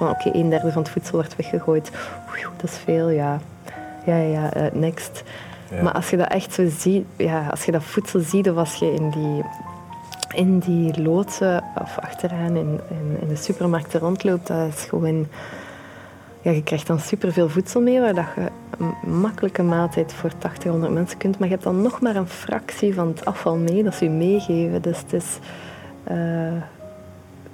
Oké, een derde van het voedsel wordt weggegooid. Oei, dat is veel, ja. Ja, ja, uh, next. Maar als je dat echt zo ziet, ja, als je dat voedsel ziet of als je in die, in die loodsen of achteraan in, in, in de supermarkten rondloopt, dat is gewoon... Ja, je krijgt dan superveel voedsel mee, waar dat je een makkelijke maaltijd voor 80, 100 mensen kunt. Maar je hebt dan nog maar een fractie van het afval mee dat ze je meegeven. Dus het is, uh, het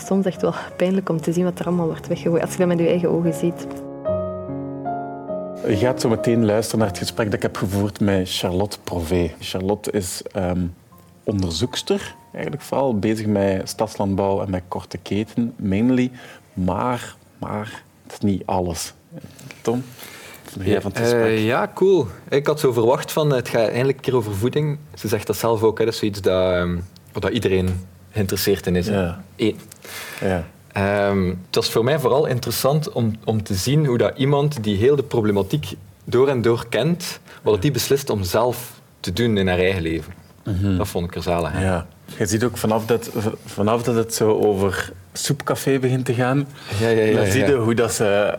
is soms echt wel pijnlijk om te zien wat er allemaal wordt weggegooid. Als je dat met je eigen ogen ziet. Je gaat zo meteen luisteren naar het gesprek dat ik heb gevoerd met Charlotte Prové. Charlotte is um, onderzoekster, eigenlijk vooral bezig met stadslandbouw en met korte keten, mainly. Maar, maar het is niet alles. Tom? Ja, van het uh, ja, cool. Ik had zo verwacht van het gaat eindelijk een keer over voeding. Ze zegt dat zelf ook. Hè. Dat is zoiets dat, um, dat iedereen geïnteresseerd in is. Ja. Eén. Ja. Um, het was voor mij vooral interessant om, om te zien hoe dat iemand die heel de problematiek door en door kent, wat die beslist om zelf te doen in haar eigen leven. Mm Dat vond ik er zalig. Ja. Je ziet ook vanaf dat, vanaf dat het zo over soepcafé begint te gaan, ja, ja, ja, dan zie je hoe dat ze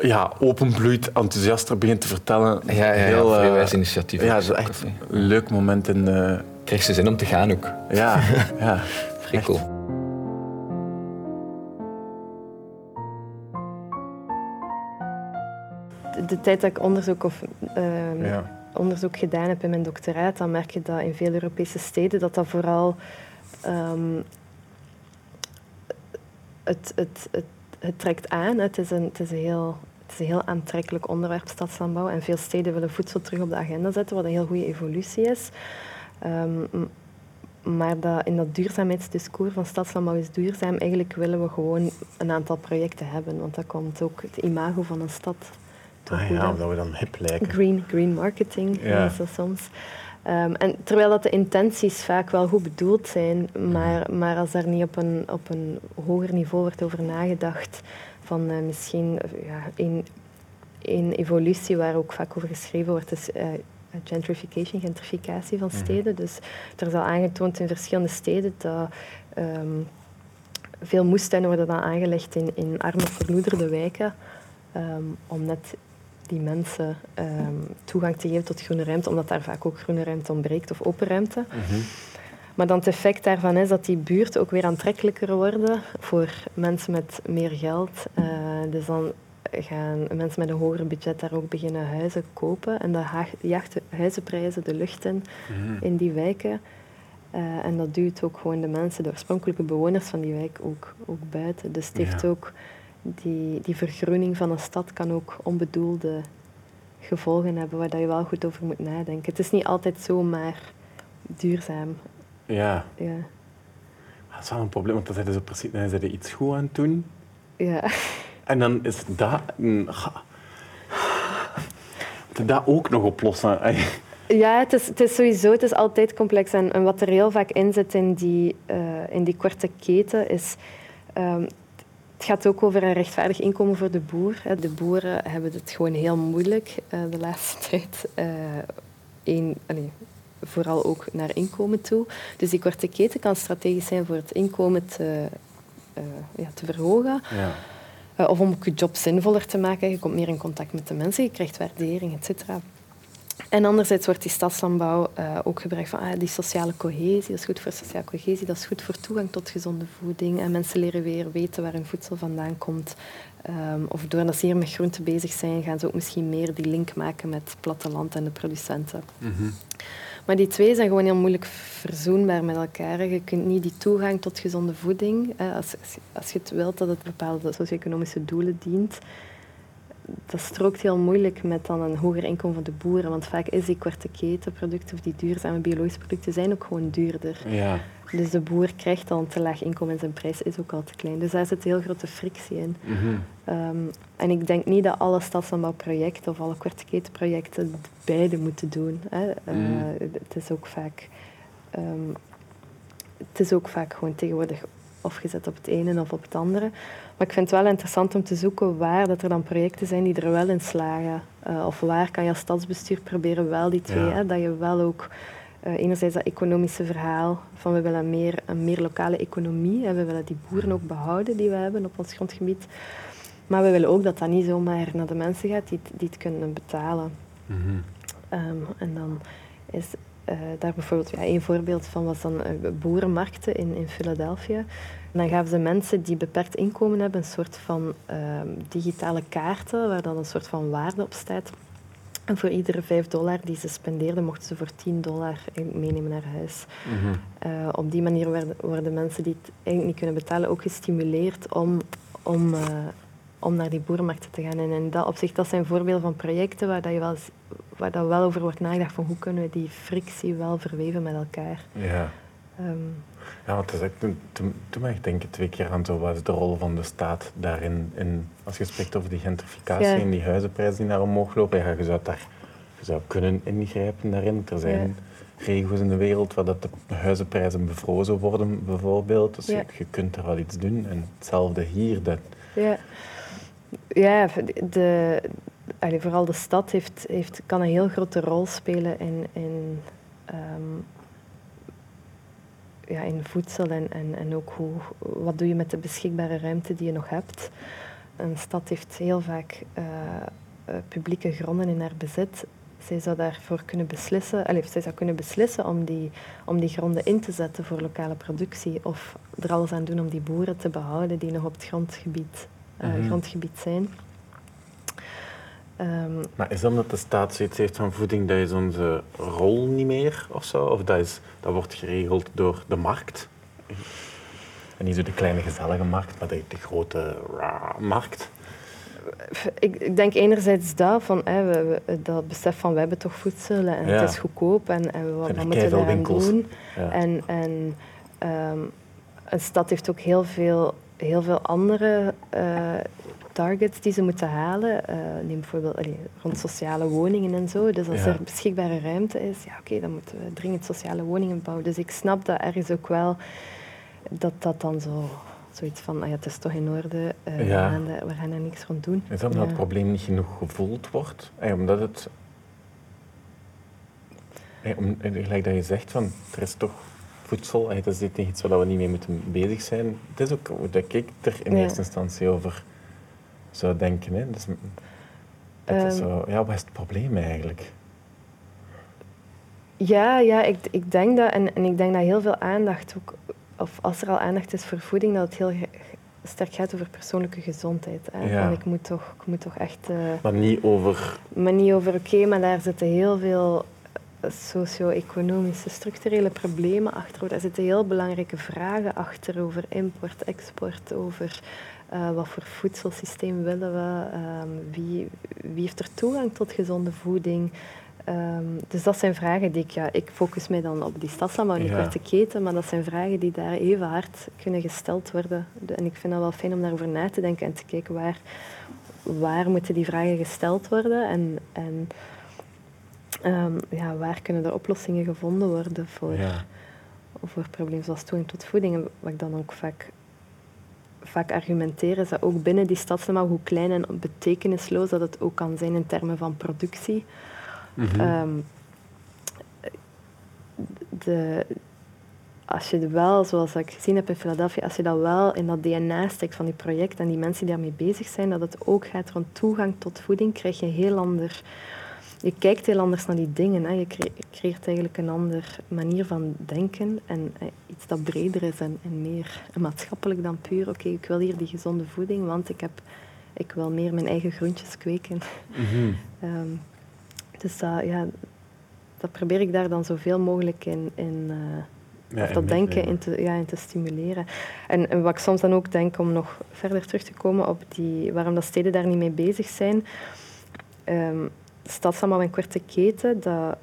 ja, openbloeit, enthousiaster begint te vertellen. Ja, ja, heel, ja, uh, initiatief. Ja, dat is echt een leuk moment. In, uh... Krijg ze zin om te gaan ook. Ja, ja. Vrij cool. de tijd dat ik onderzoek, of, uh, onderzoek gedaan heb in mijn doctoraat, dan merk je dat in veel Europese steden dat dat vooral um, het, het, het, het, trekt aan. Het is, een, het, is een heel, het is een heel aantrekkelijk onderwerp, stadslandbouw. En veel steden willen voedsel terug op de agenda zetten, wat een heel goede evolutie is. Um, maar dat in dat duurzaamheidsdiscours van stadslandbouw is duurzaam, eigenlijk willen we gewoon een aantal projecten hebben. Want dat komt ook het imago van een stad ah, ja, dat we dan hip lijken. Green, green marketing, ja. dat soms. Um, en terwijl dat de intenties vaak wel goed bedoeld zijn, maar, mhm. maar als daar niet op een, op een hoger niveau wordt over nagedacht, van uh, misschien ja, een, een evolutie waar ook vaak over geschreven wordt, is uh, gentrification, gentrificatie van mhm. steden. Dus er is al aangetoond in verschillende steden dat um, veel moestuinen worden dan aangelegd in, in arme, verloederde wijken, um, om net die mensen ehm, toegang te geven tot groene ruimte, omdat daar vaak ook groene ruimte ontbreekt of open ruimte. Mhm. Maar dan het effect daarvan is dat die buurten ook weer aantrekkelijker worden voor mensen met meer geld. Uh, dus dan gaan mensen met een hoger budget daar ook beginnen huizen kopen. En dat jaagt de huizenprijzen de lucht in, mhm. in die wijken. Uh, en dat duwt ook gewoon de mensen, de oorspronkelijke bewoners van die wijk, ook, ook buiten. Dus het heeft ook die, die vergroening van een stad kan ook onbedoelde gevolgen hebben waar je wel goed over moet nadenken. Het is niet altijd zomaar duurzaam. Ja. ja. Dat is wel een probleem, want dan zijn ze precies dan zijn ze iets goed aan het doen. Ja. En dan is dat... Dat ook nog oplossen. Ja, het is, het is sowieso het is altijd complex. En, en wat er heel vaak in zit in die, uh, in die korte keten is... Um, het gaat ook over een rechtvaardig inkomen voor de boer. De boeren hebben het gewoon heel moeilijk uh, de laatste tijd. Uh, allez, vooral ook naar inkomen toe. Dus die korte keten kan strategisch zijn voor het inkomen te, uh, ja, te verhogen. Ja. Of om je job zinvoller te maken. Je komt meer in contact met de mensen, je krijgt waardering, et cetera. En anderzijds wordt die stadslandbouw uh, ook gebruikt van ah, die sociale cohesie. Dat is goed voor sociale cohesie, dat is goed voor toegang tot gezonde voeding. En mensen leren weer weten waar hun voedsel vandaan komt. Um, of doordat ze hier met groenten bezig zijn, gaan ze ook misschien meer die link maken met het platteland en de producenten. Mm Maar die twee zijn gewoon heel moeilijk verzoenbaar met elkaar. Je kunt niet die toegang tot gezonde voeding, als, als je het wilt dat het bepaalde socio-economische doelen dient, dat strookt heel moeilijk met dan een hoger inkomen van de boeren. Want vaak is die korte ketenproducten of die duurzame biologische producten zijn ook gewoon duurder. Ja. Dus de boer krijgt al een te laag inkomen en zijn prijs is ook al te klein. Dus daar zit heel grote frictie in. Mhm. Ehm, en ik denk niet dat alle stadslandbouwprojecten of alle korte ketenprojecten beide moeten doen. Hè. Eh, mhm. het is ook vaak... Um, het is ook vaak gewoon tegenwoordig of gezet op het ene of op het andere. Maar ik vind het wel interessant om te zoeken waar dat er dan projecten zijn die er wel in slagen. Uh, of waar kan je als stadsbestuur proberen wel die twee, hè, dat je wel ook enerzijds dat economische verhaal van we willen meer, een meer lokale economie en we willen die boeren ook behouden die we hebben op ons grondgebied. Maar we willen ook dat dat niet zomaar naar de mensen gaat die, die het kunnen betalen. Mhm. Ehm, en dan is uh, daar bijvoorbeeld ja, een voorbeeld van was dan uh, boerenmarkten in, in Philadelphia. En dan gaven ze mensen die beperkt inkomen hebben een soort van ehm, digitale kaarten waar dan een soort van waarde op staat. En voor iedere 5 dollar die ze spendeerden, mochten ze voor 10 dollar meenemen naar huis. Mhm. Eh, op die manier werden, worden mensen die het eigenlijk niet kunnen betalen ook gestimuleerd om, om, om naar die boerenmarkten te gaan. En in dat opzicht, dat zijn voorbeelden van projecten waar, dat je wel, waar dat wel over wordt nagedacht van hoe kunnen we die frictie wel verweven met elkaar. Ja. Um, ja, want het is echt, toen, toen ik denken twee keer aan zo, wat is de rol van de staat daarin. In, als je spreekt over die gentrificatie en die huizenprijzen die naar omhoog lopen, ja, je, zou daar, je zou kunnen ingrijpen daarin. Er zijn regio's in de wereld waar dat de huizenprijzen bevrozen worden, bijvoorbeeld. Dus je, je, kunt er wel iets doen. En hetzelfde hier. Dat, ja. Ja, de, vooral de stad heeft, heeft, kan een heel grote rol spelen in, in, ehm, ja, in voedsel en, en, en ook hoe, wat doe je met de beschikbare ruimte die je nog hebt. Een stad heeft heel vaak uh, publieke gronden in haar bezit. Zij zou daarvoor kunnen beslissen, allez, zij zou kunnen beslissen om die, om die gronden in te zetten voor lokale productie of er alles aan doen om die boeren te behouden die nog op het grondgebied uh, grondgebied zijn. Um, maar is dat omdat de staat zoiets heeft van voeding, dat is onze rol niet meer of zo? Of dat, is, dat wordt geregeld door de markt? En niet zo de kleine gezellige markt, maar de, de grote markt? Ik, ik, denk enerzijds dat, van, hè, we, dat besef van we hebben toch voedsel en het is goedkoop en, en wat, wat moeten we doen. Ja. En, en um, een stad heeft ook heel veel heel veel andere uh, targets die ze moeten halen. Uh, neem bijvoorbeeld allee, rond sociale woningen en zo. Dus als er beschikbare ruimte is, ja oké, dan moeten we dringend sociale woningen bouwen. Dus ik snap dat ergens ook wel dat dat dan zo zoiets van, ah ja, het is toch in orde, uh, we, gaan er, we, gaan er, niks rond doen. Is dat omdat het probleem niet genoeg gevoeld wordt? omdat het... om, gelijk dat je zegt, van, er is toch voedsel, dat is dit iets waar we niet mee moeten bezig zijn. Het is ook hoe ik er in eerste instantie over zou denken. Hè. Dus, ehm. zo, ja, wat is het probleem eigenlijk? Ja, ja ik, ik denk dat, en, en ik denk dat heel veel aandacht ook, of als er al aandacht is voor voeding, dat het heel sterk gaat over persoonlijke gezondheid. Hè. Ja. ik, moet toch, ik moet toch echt... Uh, maar niet over... Maar niet over, oké, maar daar zitten heel veel socio-economische, structurele problemen achter. Daar zitten heel belangrijke vragen achter over import, export, over uh, wat voor voedselsysteem willen we, um, wie, wie heeft er toegang tot gezonde voeding. Um, dus dat zijn vragen die ik, ja, ik focus mij dan op die stadslandbouw en die ja. korte keten, maar dat zijn vragen die daar even hard kunnen gesteld worden. En ik vind het wel fijn om daarover na te denken en te kijken waar, waar moeten die vragen gesteld worden en, en Um, ja, waar kunnen er oplossingen gevonden worden voor, ja. voor problemen zoals toegang tot voeding? En wat ik dan ook vaak, vaak argumenteer, is dat ook binnen die stadsnormaal, hoe klein en betekenisloos dat het ook kan zijn in termen van productie. Mm um, de, als je wel, zoals ik gezien heb in Philadelphia, als je dat wel in dat DNA steekt van die projecten en die mensen die daarmee bezig zijn, dat het ook gaat rond toegang tot voeding, krijg je een heel ander je kijkt heel anders naar die dingen. Hè. Je creëert eigenlijk een andere manier van denken en eh, iets dat breder is en, en meer maatschappelijk dan puur. Oké, ik wil hier die gezonde voeding, want ik, heb, ik wil meer mijn eigen groentjes kweken. Mhm. Ehm, dus dat, ja, dat probeer ik daar dan zoveel mogelijk in, in uh, of dat denken in te, ja, in te stimuleren. En, en, wat ik soms dan ook denk, om nog verder terug te komen op die, waarom dat steden daar niet mee bezig zijn. Um, stadslandbouw en korte keten, dat,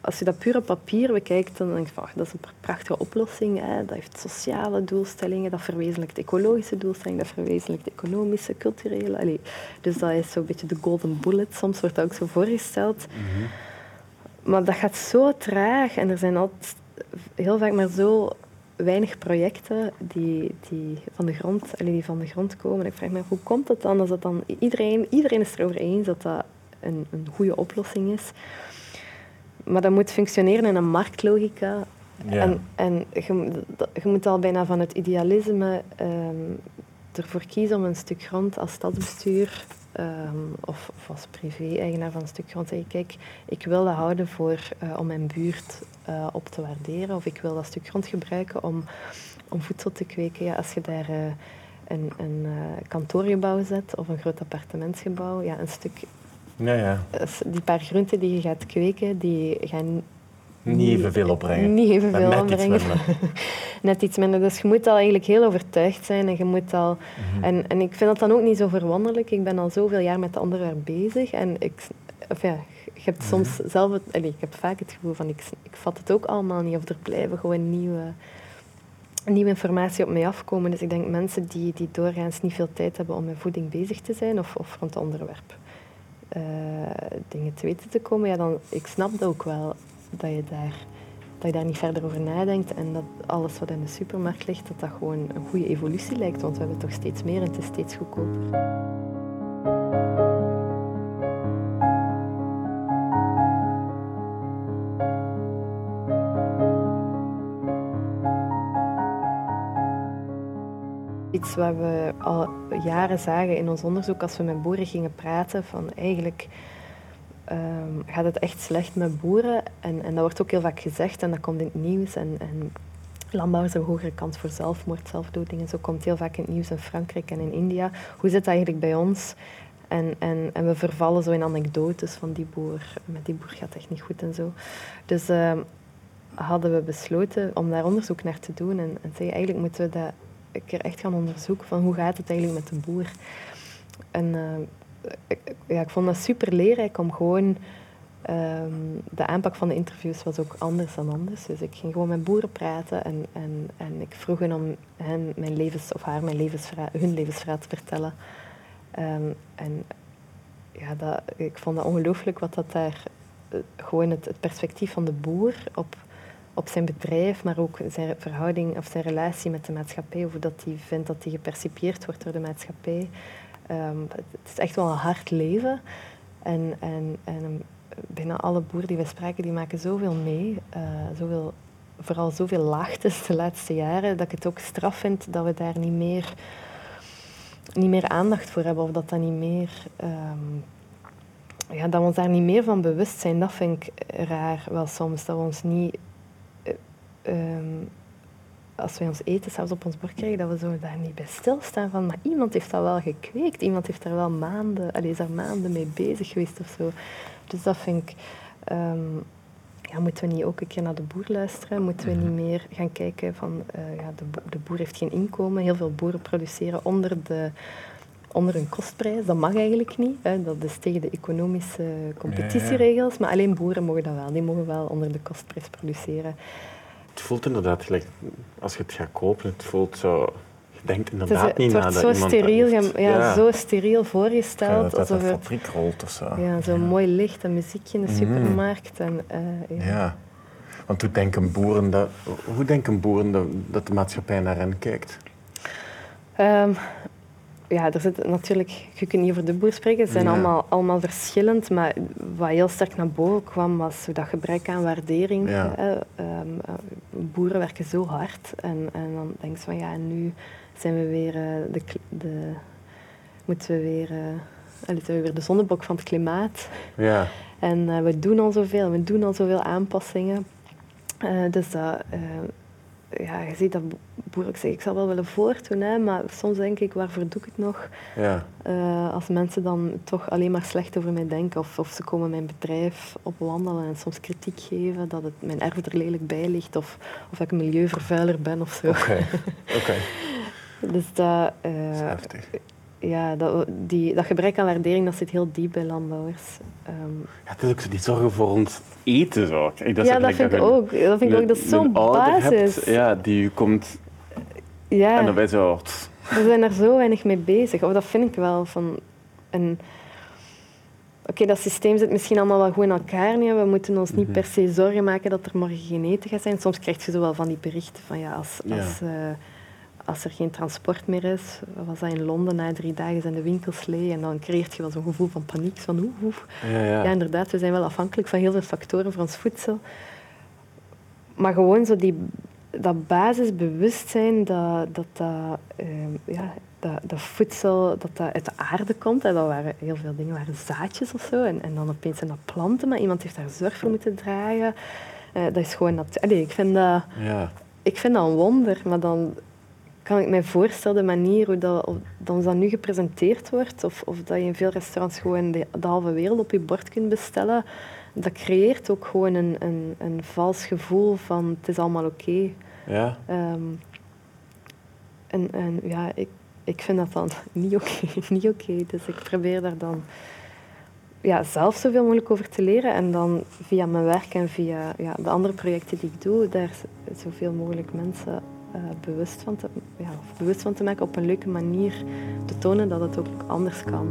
als je dat puur op papier bekijkt, dan denk je van, dat is een prachtige oplossing. Hè. Dat heeft sociale doelstellingen, dat verwezenlijkt ecologische doelstellingen, dat verwezenlijkt economische, culturele. Allee, dus dat is zo'n beetje de golden bullet. Soms wordt dat ook zo voorgesteld. Mhm. Maar dat gaat zo traag en er zijn altijd heel vaak maar zo weinig projecten die, die, van de grond, die van de grond komen. Ik vraag me af, hoe komt het dan als dat dan... Iedereen, iedereen is erover eens dat dat een, een goede oplossing is. maar dat moet functioneren in een marktlogica. En, en je, je, moet al bijna van het idealisme um, ervoor kiezen om een stuk grond als stadsbestuur um, of, of, als privé-eigenaar van een stuk grond zeggen, kijk, ik wil dat houden voor, uh, om mijn buurt uh, op te waarderen of ik wil dat stuk grond gebruiken om, om voedsel te kweken. Ja, als je daar uh, een, een kantoorgebouw zet of een groot appartementsgebouw, ja, een stuk... Ja, ja. Die paar groenten die je gaat kweken, die gaan niet evenveel opbrengen. Niet evenveel net opbrengen. Iets net iets minder. Dus je moet al eigenlijk heel overtuigd zijn. En, je moet al, mhm. en, en ik vind dat dan ook niet zo verwonderlijk. Ik ben al zoveel jaar met de onderwerp bezig. En ik, of ja, hebt mhm. soms zelf... Het, allez, ik heb vaak het gevoel van, ik, ik vat het ook allemaal niet. Of er blijven gewoon nieuwe, nieuwe informatie op mij afkomen. Dus ik denk mensen die, die doorgaans niet veel tijd hebben om met voeding bezig te zijn. Of, of rond het onderwerp. Uh, dingen te weten te komen, ja, dan, ik snap dat ook wel dat je daar, dat je daar niet verder over nadenkt en dat alles wat in de supermarkt ligt, dat dat gewoon een goede evolutie lijkt, want we hebben toch steeds meer en het is steeds goedkoper. Wat we al jaren zagen in ons onderzoek als we met boeren gingen praten, van eigenlijk um, gaat het echt slecht met boeren. En, en dat wordt ook heel vaak gezegd en dat komt in het nieuws. En, en landbouwers hebben een hogere kans voor zelfmoord, zelfdoding. En zo komt heel vaak in het nieuws in Frankrijk en in India. Hoe zit dat eigenlijk bij ons? En, en, en we vervallen zo in anekdotes van die boer. Met die boer gaat het echt niet goed en zo. Dus uh, hadden we besloten om daar onderzoek naar te doen. En, en zeggen, eigenlijk moeten we dat een keer echt gaan onderzoeken. Van hoe gaat het eigenlijk met de boer? En uh, ik, ja, ik vond dat super leerrijk om gewoon... Um, de aanpak van de interviews was ook anders dan anders. Dus ik ging gewoon met boeren praten en, en, en ik vroeg hen om hen mijn levens, of haar mijn levensverhaal, hun levensverhaal te vertellen. Um, en ja, dat, ik vond dat ongelooflijk wat dat daar... Uh, gewoon het, het, perspectief van de boer op, op zijn bedrijf, maar ook zijn verhouding of zijn relatie met de maatschappij, hoe dat hij vindt dat hij gepercipieerd wordt door de maatschappij. Um, het is echt wel een hard leven. En, en, en bijna alle boeren die we spraken, die maken zoveel mee. Uh, zoveel, vooral zoveel laagtes de laatste jaren, dat ik het ook straf vind dat we daar niet meer, niet meer aandacht voor hebben. Of dat dat niet meer... Um, ja, dat we ons daar niet meer van bewust zijn, dat vind ik raar wel soms. Dat we ons niet... Um, als wij ons eten zelfs op ons bord krijgen, dat we zo daar niet bij stilstaan van, maar iemand heeft dat wel gekweekt, iemand heeft daar wel maanden, allee, is daar maanden mee bezig geweest of zo. Dus dat vind ik, um, ja, moeten we niet ook een keer naar de boer luisteren? Moeten we niet mhm. meer gaan kijken van, uh, ja, de, de boer heeft geen inkomen, heel veel boeren produceren onder de onder hun kostprijs. Dat mag eigenlijk niet. Hè. Dat is tegen de economische competitieregels. Maar alleen boeren mogen dat wel. Die mogen wel onder de kostprijs produceren. Het voelt inderdaad gelijk, als je het gaat kopen, het voelt zo... Je denkt inderdaad het is, niet het wordt zo steriel, ja, ja, zo steriel voorgesteld. dat alsof het fabriek rolt of zo. Ja, zo'n mooi licht en muziekje in de mhm. supermarkt. En, uh, ja. ja. Want hoe denken boeren dat, hoe denken boeren dat, dat de maatschappij naar hen kijkt? Um, ja, er zit natuurlijk, je kunt niet over de boer spreken, ze zijn allemaal, allemaal verschillend, maar wat heel sterk naar boven kwam was dat gebrek aan waardering. Hè. Um, boeren werken zo hard en, en dan denk je van ja, nu zijn we weer uh, de, de, moeten we weer, uh, we weer de zonnebok van het klimaat. Ja. En uh, we doen al zoveel, we doen al zoveel aanpassingen. dus dat ja, je ziet dat boer ik ik zal wel willen voortdoen, hè, maar soms denk ik, waarvoor doe ik het nog? Ja. Uh, als mensen dan toch alleen maar slecht over mij denken, of, of ze komen mijn bedrijf opwandelen en soms kritiek geven dat het mijn erf er lelijk bij ligt, of, of ik een milieuvervuiler ben of zo. Oké, oké. dus dat... Uh, dat ja, dat, die, dat gebrek aan waardering dat zit heel diep bij landbouwers. Um, ja, het is ook die zorgen voor ons eten. Zo. Dat ja, dat vind, ik ook. dat vind ik ook. Dat is zo'n basis. Hebt, ja, die komt... Ja. En dan zo... We zijn er zo weinig mee bezig. Of dat vind ik wel. Van een... Oké, dat systeem zit misschien allemaal wel goed in elkaar. Nee. We moeten ons niet mhm. per se zorgen maken dat er morgen geen eten gaat zijn. Soms krijg je zo wel van die berichten van ja, als... als uh, als er geen transport meer is, was dat in Londen na drie dagen zijn de winkels leeg en dan creëert je wel zo'n gevoel van paniek, van hoe, hoe. Ja, ja. ja, inderdaad, we zijn wel afhankelijk van heel veel factoren voor ons voedsel. Maar gewoon zo die, dat basisbewustzijn dat dat, dat, ehm, ja, dat, dat voedsel dat dat uit de aarde komt. Hè, dat waren heel veel dingen waren zaadjes of zo. En, en dan opeens zijn dat planten, maar iemand heeft daar zorg voor moeten dragen. Uh, dat is gewoon natuurlijk. Ik vind dat, ja. ik vind dat een wonder, maar dan kan ik mij voorstellen de manier hoe dat, dat dat nu gepresenteerd wordt, of, of dat je in veel restaurants gewoon de, de halve wereld op je bord kunt bestellen dat creëert ook gewoon een, een, een vals gevoel van het is allemaal oké. Ja. Ehm, en, en ja, ik, ik vind dat dan niet oké. niet oké. Dus ik probeer daar dan ja, zelf zoveel mogelijk over te leren. En dan via mijn werk en via ja, de andere projecten die ik doe, daar zoveel mogelijk mensen uh, bewust, van te, ja, bewust van te maken op een leuke manier te tonen dat het ook anders kan.